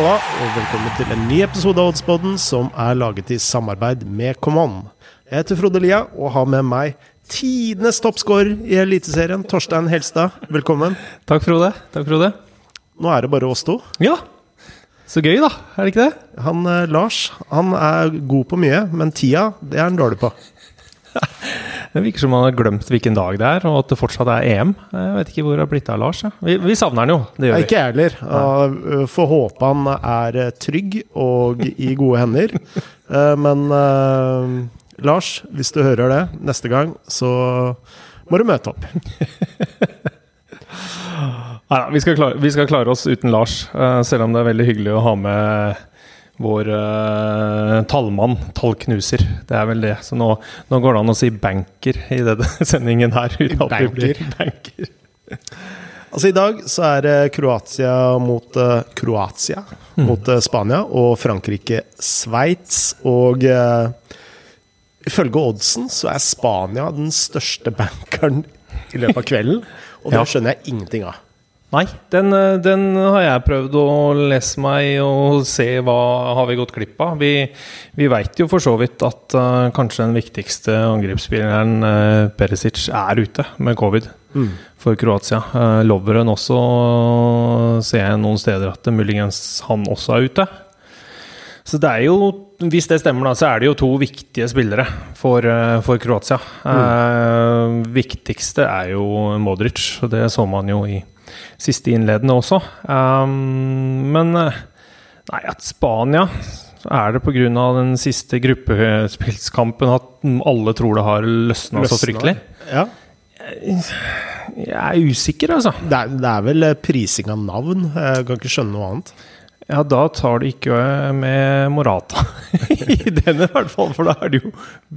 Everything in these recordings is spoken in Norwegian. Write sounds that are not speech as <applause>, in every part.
halla, og velkommen til en ny episode av Oddsboden som er laget i samarbeid med Common. Jeg heter Frode Lia og har med meg tidenes toppscorer i Eliteserien, Torstein Helstad. Velkommen. Takk, Frode. Takk, Frode. Nå er det bare oss to. Ja, så gøy, da. Er det ikke det? Han eh, Lars han er god på mye, men tida det er han dårlig på. <laughs> Det virker som han har glemt hvilken dag det er, og at det fortsatt er EM. Jeg vet ikke hvor det har blitt av Lars. Ja. Vi, vi savner han jo. Det gjør vi. ikke jeg heller. Ø, Får håpe han er eh, trygg og i gode hender. <laughs> Eh, Men uh, Lars, hvis du hører det neste gang, så må du møte opp. <laughs> Neida, vi, skal klare, vi skal klare oss uten Lars, eh, selv om det er veldig hyggelig å ha med vår uh, tallmann, tallknuser. Det er vel det. Så nå, nå går det an å si banker i denne <laughs> sendingen her. blir banker. Altså I dag så er det Kroatia mot uh, Kroatia mot uh, Spania og Frankrike-Sveits. Og eh, ifølge oddsen så er Spania den største bankeren i løpet av kvelden. Og det Ja. skjønner jeg ingenting av. Nei, den, eh, den har jeg prøvd å lese meg og se hva har vi gått glipp av. Vi, vi veit jo for så vidt at uh, kanskje den viktigste angrepsspilleren, uh, Perisic, er ute med covid for Kroatia. Uh, Loveren også ser jeg noen steder at det muligens han også er ute. Så det er jo, hvis det stemmer, da, så er det jo to viktige spillere for, for Kroatia. Eh, viktigste er jo Modric, og det så man jo i siste innledende også. Um, men eh, nei, at Spania er det pga. den siste gruppespillskampen at alle tror det har løsna så fryktelig? Ja. Jeg er usikker, altså. Det er, det er vel eh, prising av navn. Jeg kan ikke skjønne noe annet. Ja, da tar du ikke med Morata <laughs> i den i hvert fall, for da er det jo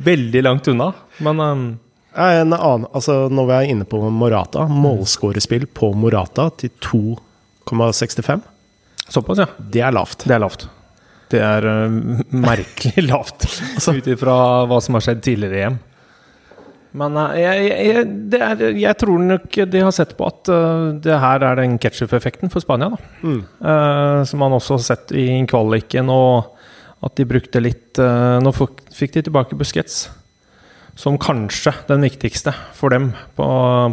veldig langt unna. Men um, En annen, altså Når vi er inne på Morata, målskårespill på Morata til 2,65. såpass, ja. Det er lavt. Det er lavt. Det er uh, merkelig <laughs> lavt, ut ifra hva som har skjedd tidligere i EM. Men uh, jeg, jeg, det er, jeg tror nok de har sett på at uh, det her er den ketsjup-effekten for Spania. Mm. Som man også har sett i kvaliken, og at de brukte litt Nå fikk fikk de tilbake Busquets, som kanskje den viktigste for dem på,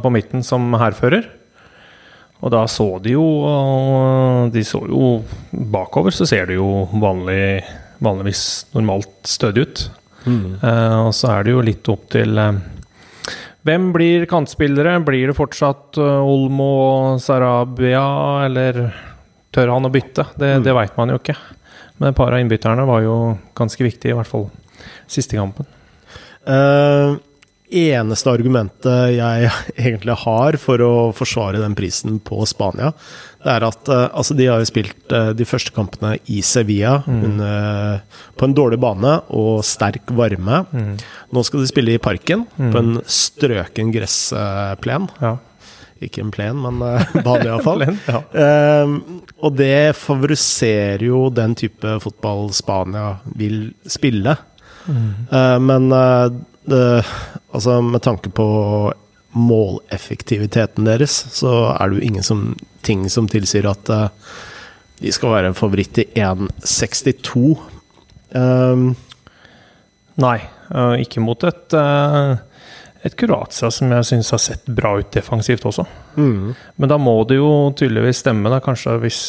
på midten som hærfører. Og da så de jo De så jo bakover, så ser det jo vanlig, vanligvis normalt stødig ut. Eh, og så er det jo litt opp til eh, hvem blir kantspillere? Blir det fortsatt uh, Olmo og Sarabia, eller tør han å bytte? Det, det veit man jo ikke. Men et par av innbytterne var jo ganske viktige, i hvert fall siste kampen. Eh, eneste argumentet jeg <laughs> egentlig har for å forsvare den prisen på Spania, det er at eh, altså de har jo spilt eh, de første kampene i Sevilla under, på en dårlig bane og sterk varme. Nå skal de spille i parken, på en strøken gressplen. Ja. Ikke en plen, men <laughs> bane iallfall. <laughs> Ja. Ehm, og det favoriserer jo den type fotball Spania vil spille. Eh, men eh, det, altså med tanke på måleffektiviteten deres, så er det jo ingen som, ting som tilsier at eh, de skal være en favoritt i 1,62. Um. Nei, uh, ikke mot et, uh, et Kroatia som jeg syns har sett bra ut defensivt også. mm, Men da må det jo tydeligvis stemme, da, kanskje hvis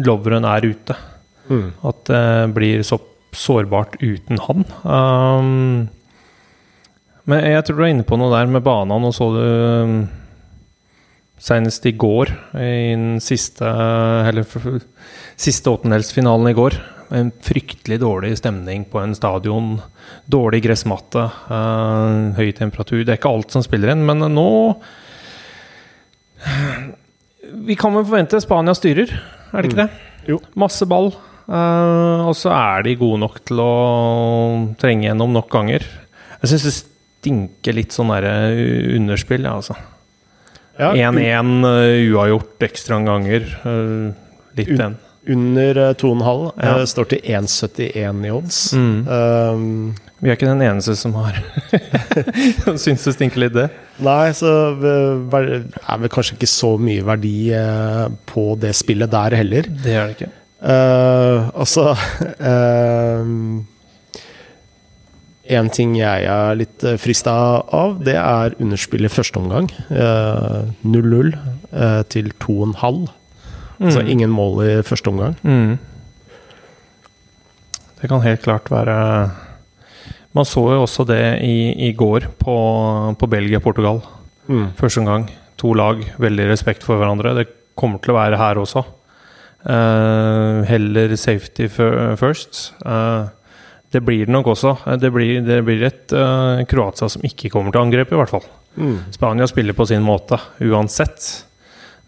Lovren er ute. mm. At det blir så sårbart uten han. Um, men jeg tror du er inne på noe der med bana. Nå så du um, senest i går, i den siste Eller siste åttendelsfinalen i går. En fryktelig dårlig stemning på en stadion. Dårlig gressmatte, uh, høy temperatur. Det er ikke alt som spiller inn, men nå Vi kan vel forvente Spania styrer, er det ikke det? Jo. Masse ball. Eh, og så er de gode nok til å trenge gjennom nok ganger. Jeg syns det stinker litt sånn derre underspill, ja, altså. Ja, 1-1, eh, uavgjort ekstra ganger. Uh, litt Un- den. Under eh, 2,5. Ja. eh, står til 1,71 i odds. Mm. Um, Vi er ikke den eneste som har <laughs> syns det stinker litt, det. Nei, så eh, er vel kanskje ikke så mye verdi eh, på det spillet der heller. Det er det ikke. Uh, altså <laughs> En ting jeg er litt frista av, det er underspill i første omgang. 0-0 til 2,5. Altså mm. Altså ingen mål i første omgang. Mm. Det kan helt klart være Man så jo også det i, i går på, på Belgia-Portugal. Mm. Første omgang. To lag, veldig respekt for hverandre. Det kommer til å være her også. Uh, heller safety first. Uh, det blir det nok også. Det blir, det blir et uh, Kroatia som ikke kommer til angrep, i hvert fall. Mm. Spania spiller på sin måte uansett.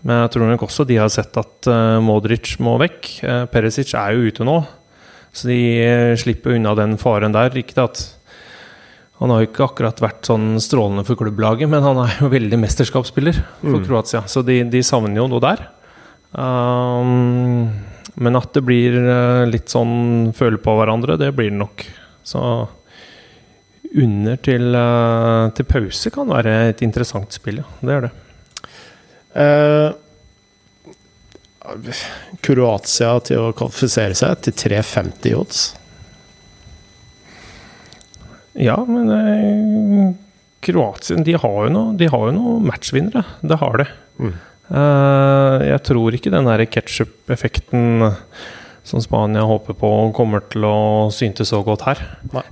Men jeg tror nok også de har sett at Modric må vekk. Perisic er jo ute nå, så de slipper unna den faren der. Ikke at han har jo ikke akkurat vært sånn strålende for klubblaget, men han er jo veldig mesterskapsspiller for mm. Kroatia, så de, de savner jo noe der. Um, men at det blir eh, litt sånn føle på hverandre, det blir det nok. Så under til, uh, til pause kan være et interessant spill, ja. Det er det. Uh, Kroatia til å kvalifisere seg til 3,50 odds. Ja, men uh, Kroatia de har jo noen noe matchvinnere. Det har det. Mm. Eh, jeg tror ikke den ketsjup-effekten som Spania håper på, kommer til å syntes så godt her.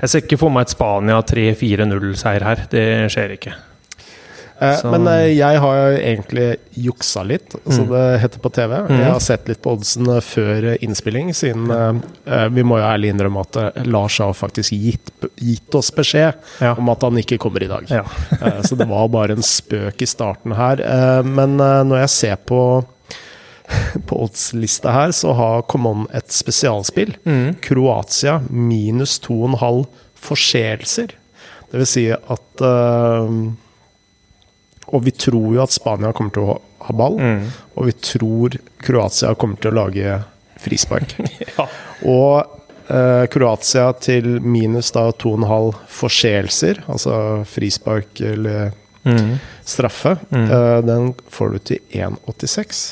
Jeg ser ikke for meg et Spania 3-4-0-seier her. Det skjer ikke. Eh, men eh, jeg har egentlig juksa litt, som mm. det heter på TV. Mm. Jeg har sett litt på oddsen eh, før innspilling, siden vi må jo ærlig innrømme at Lars har faktisk gitt, gitt oss beskjed ja. om at han ikke kommer i dag. Ja. <laughs> så det var bare en spøk i starten her. Men når jeg ser på <laughs> på oddslista her så har Common et spesialspill. Mm. Kroatia minus 2,5 forseelser. Det vil si at uh, og vi tror jo at Spania kommer til å ha ball, mm. og vi tror Kroatia kommer til å lage frispark. <laughs> ja. Og eh, Kroatia til minus da 2,5 forseelser, altså frispark eller mm. straffe, mm. Eh, den får du til 1,86.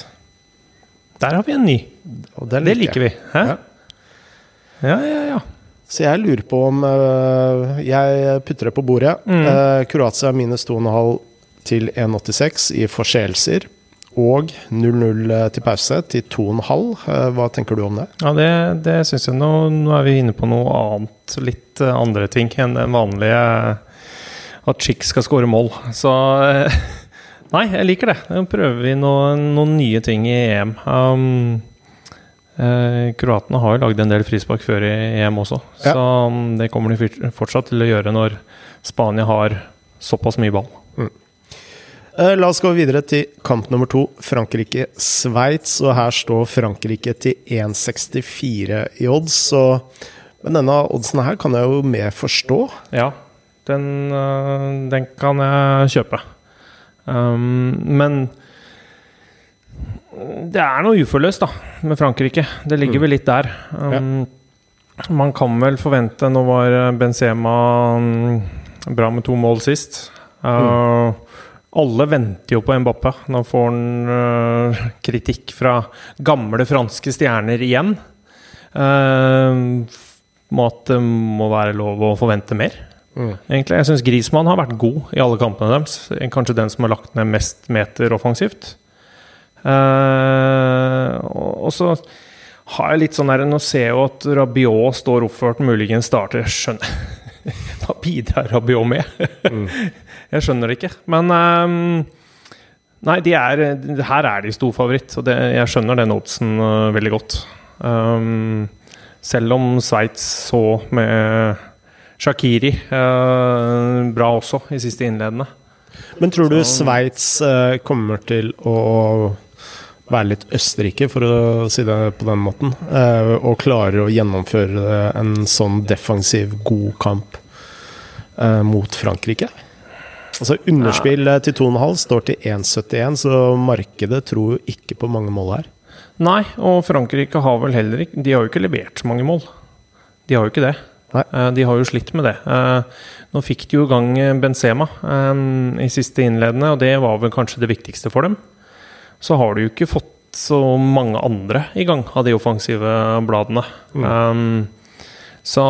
Der har vi en ny. det liker, det liker vi. Hæ? Ja. ja, ja, ja. Så jeg lurer på om uh, Jeg putter det på bordet. Mm. Uh, Kroatia minus 2,5 til 1,86 i forseelser. Og 0-0 eh, til pause til 2,5. Eh, hva tenker du om det? Ja, Det, det syns jeg nå, nå er vi inne på noe annet, litt eh, andre ting enn den vanlige at Chick skal skåre mål. Så <laughs> Nei, jeg liker det. Nå prøver vi noen, noen nye ting i EM. Um, eh, Kroatene har jo lagd en del frispark før i EM også, ja. så um, det kommer de fortsatt til å gjøre når Spania har såpass mye ball. Mm. Eh, la oss gå videre til kamp nummer to, Frankrike-Sveits. Og her står Frankrike til 1,64 i odds. Så, men denne oddsen her kan jeg jo mer forstå. Ja, den, eh, den kan jeg kjøpe. Um, men det er noe uforløst da, med Frankrike. Det ligger mm. vel litt der. Um, ja. Man kan vel forvente Nå var Benzema mm, bra med to mål sist. Uh, mm. Alle venter jo på Mbappé. Nå får han uh, kritikk fra gamle franske stjerner igjen. Uh, må at det må være lov å forvente mer. Mm. Egentlig, Jeg syns Grismann har vært god i alle kampene deres. Kanskje den som har lagt ned mest meter offensivt. Uh, og så har jeg litt sånn her Nå ser jeg jo at Rabiot står oppført, muligens starter. Skjønner Hva bidrar Rabiot med? mm. <laughs> Jeg skjønner det ikke. Men um, Nei, de er, her er de storfavoritt, og det, jeg skjønner den oddsen uh, veldig godt. Um, selv om Sveits så med Shakiri uh, bra også i siste innledende. Men tror du Sveits uh, kommer til å være litt Østerrike, for å si det på den måten, og klarer å gjennomføre en sånn defensiv, god kamp mot Frankrike? Altså Underspill ja. til 2,5 står til 1,71, så markedet tror jo ikke på mange mål her. Nei, og Frankrike har vel heller ikke De har jo ikke levert så mange mål. De har jo ikke det. Nei. Eh, de har jo slitt med det. Eh, nå fikk de jo i gang Benzema eh, i siste innledende, og det var vel kanskje det viktigste for dem. Så har de jo ikke fått så mange andre i gang av de offensive bladene. Um, så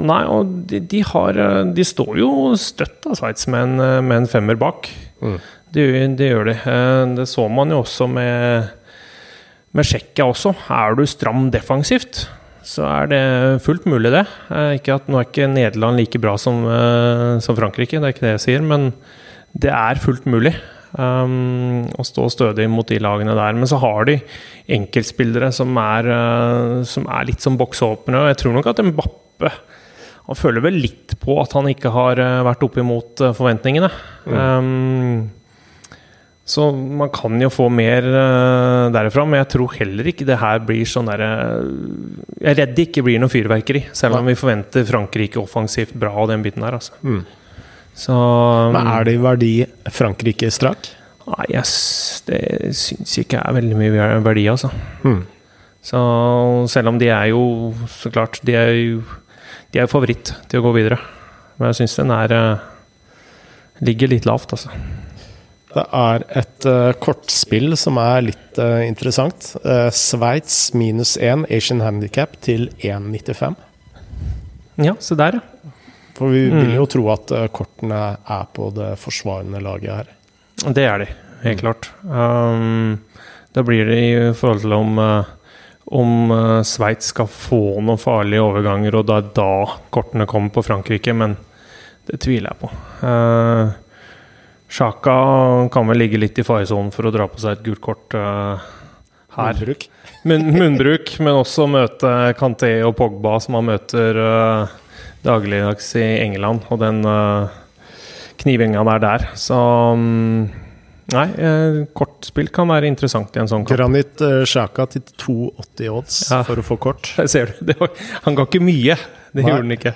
nei, og de, de har De står jo støtt av Sveits med, en- med en femmer bak. Det, gjør- det gjør de. Eh, Det så man jo også med, med Tsjekkia også. Er du stram defensivt, så er det fullt mulig, det. Eh, Ikke at Nå er ikke Nederland like bra som, eh, som Frankrike, det er ikke det jeg sier, men det er fullt mulig. Um, og stå stødig mot de lagene der. Men så har de enkeltspillere som er, uh, som er litt som boksåpnere. Jeg tror nok at Mbappe Han føler vel litt på at han ikke har eh, vært opp imot forventningene. forventningene. Um, så man kan jo få mer uh, derfra, men jeg tror heller ikke det her blir sånn derre Jeg er redd det ikke blir noe fyrverkeri, selv om vi forventer Frankrike offensivt bra og den biten der, altså. Mm. Så Men er det i verdi Frankrike strakk? Nei, jeg s- det syns ikke er veldig mye verdi, altså. Mm. Så selv om de er jo så klart De er jo de er favoritt til å gå videre. Men jeg syns den er eh, ligger litt lavt, altså. Det er et uh, kortspill som er litt uh, interessant. Uh, Sveits minus 1 Asian Handicap til 1,95. Ja, se der, ja. For vi Mm. vil jo tro at eh, kortene er på det forsvarende laget her. Det er de, helt klart. Um, da blir det i forhold til om uh, om uh, Sveits skal få noen farlige overganger, og da, da kortene kommer på Frankrike, men det tviler jeg på. Uh, Sjaka kan vel ligge litt i faresonen for å dra på seg et gult kort uh, her. Munnbruk. Munn, munnbruk, men også møte Kanté og Pogba, som han møter uh, dagligdags i England, og den uh, knivinga der der. Så um, Nei, eh, kortspill kan være interessant i en sånn kamp. Granit eh, Sjaka til 2,80 odds Ja. for å få kort. <laughs> Ser du. Det var, han ga ikke mye. Det Nei. gjorde han ikke.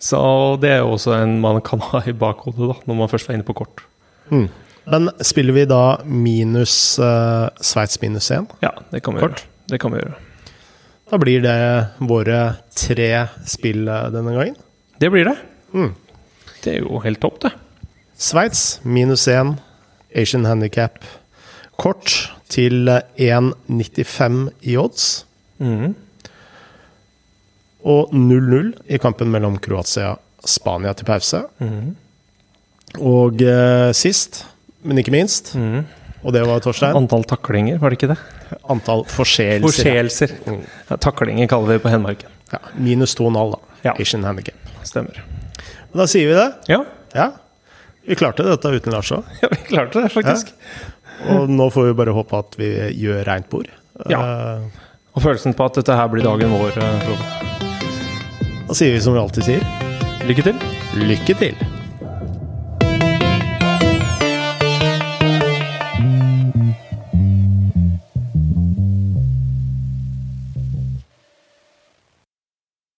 Så det er jo også en man kan ha i bakhodet da, når man først er inne på kort. Mm. Men spiller vi da minus eh, Sveits minus 1? Ja, det kan. Det kan vi gjøre. Da blir det våre tre spill eh, denne gangen. Det blir det. Mm. Det er jo helt topp, det. Sveits minus 1, Asian Handicap kort til eh, 1,95 i odds. Mm. Og 0-0 i kampen mellom Kroatia og Spania til pause. Mm. Og eh, sist, men ikke minst, mm. og det var Torstein, Antall taklinger, var det ikke det? antall forseelser. Forseelser. Mm. Ja, taklinger kaller vi det på Henmarken. Ja, minus 2,5, da. Ja. Asian Handicap. Stemmer. Men da sier vi det. Ja, Ja. Vi klarte dette uten Lars òg. ja vi klarte det, faktisk. Og nå får vi bare håpe at vi gjør reint bord. Ja. Og følelsen på at dette her blir dagen vår, eh, Frode. Da sier vi som vi alltid sier, Lykke til. lykke til!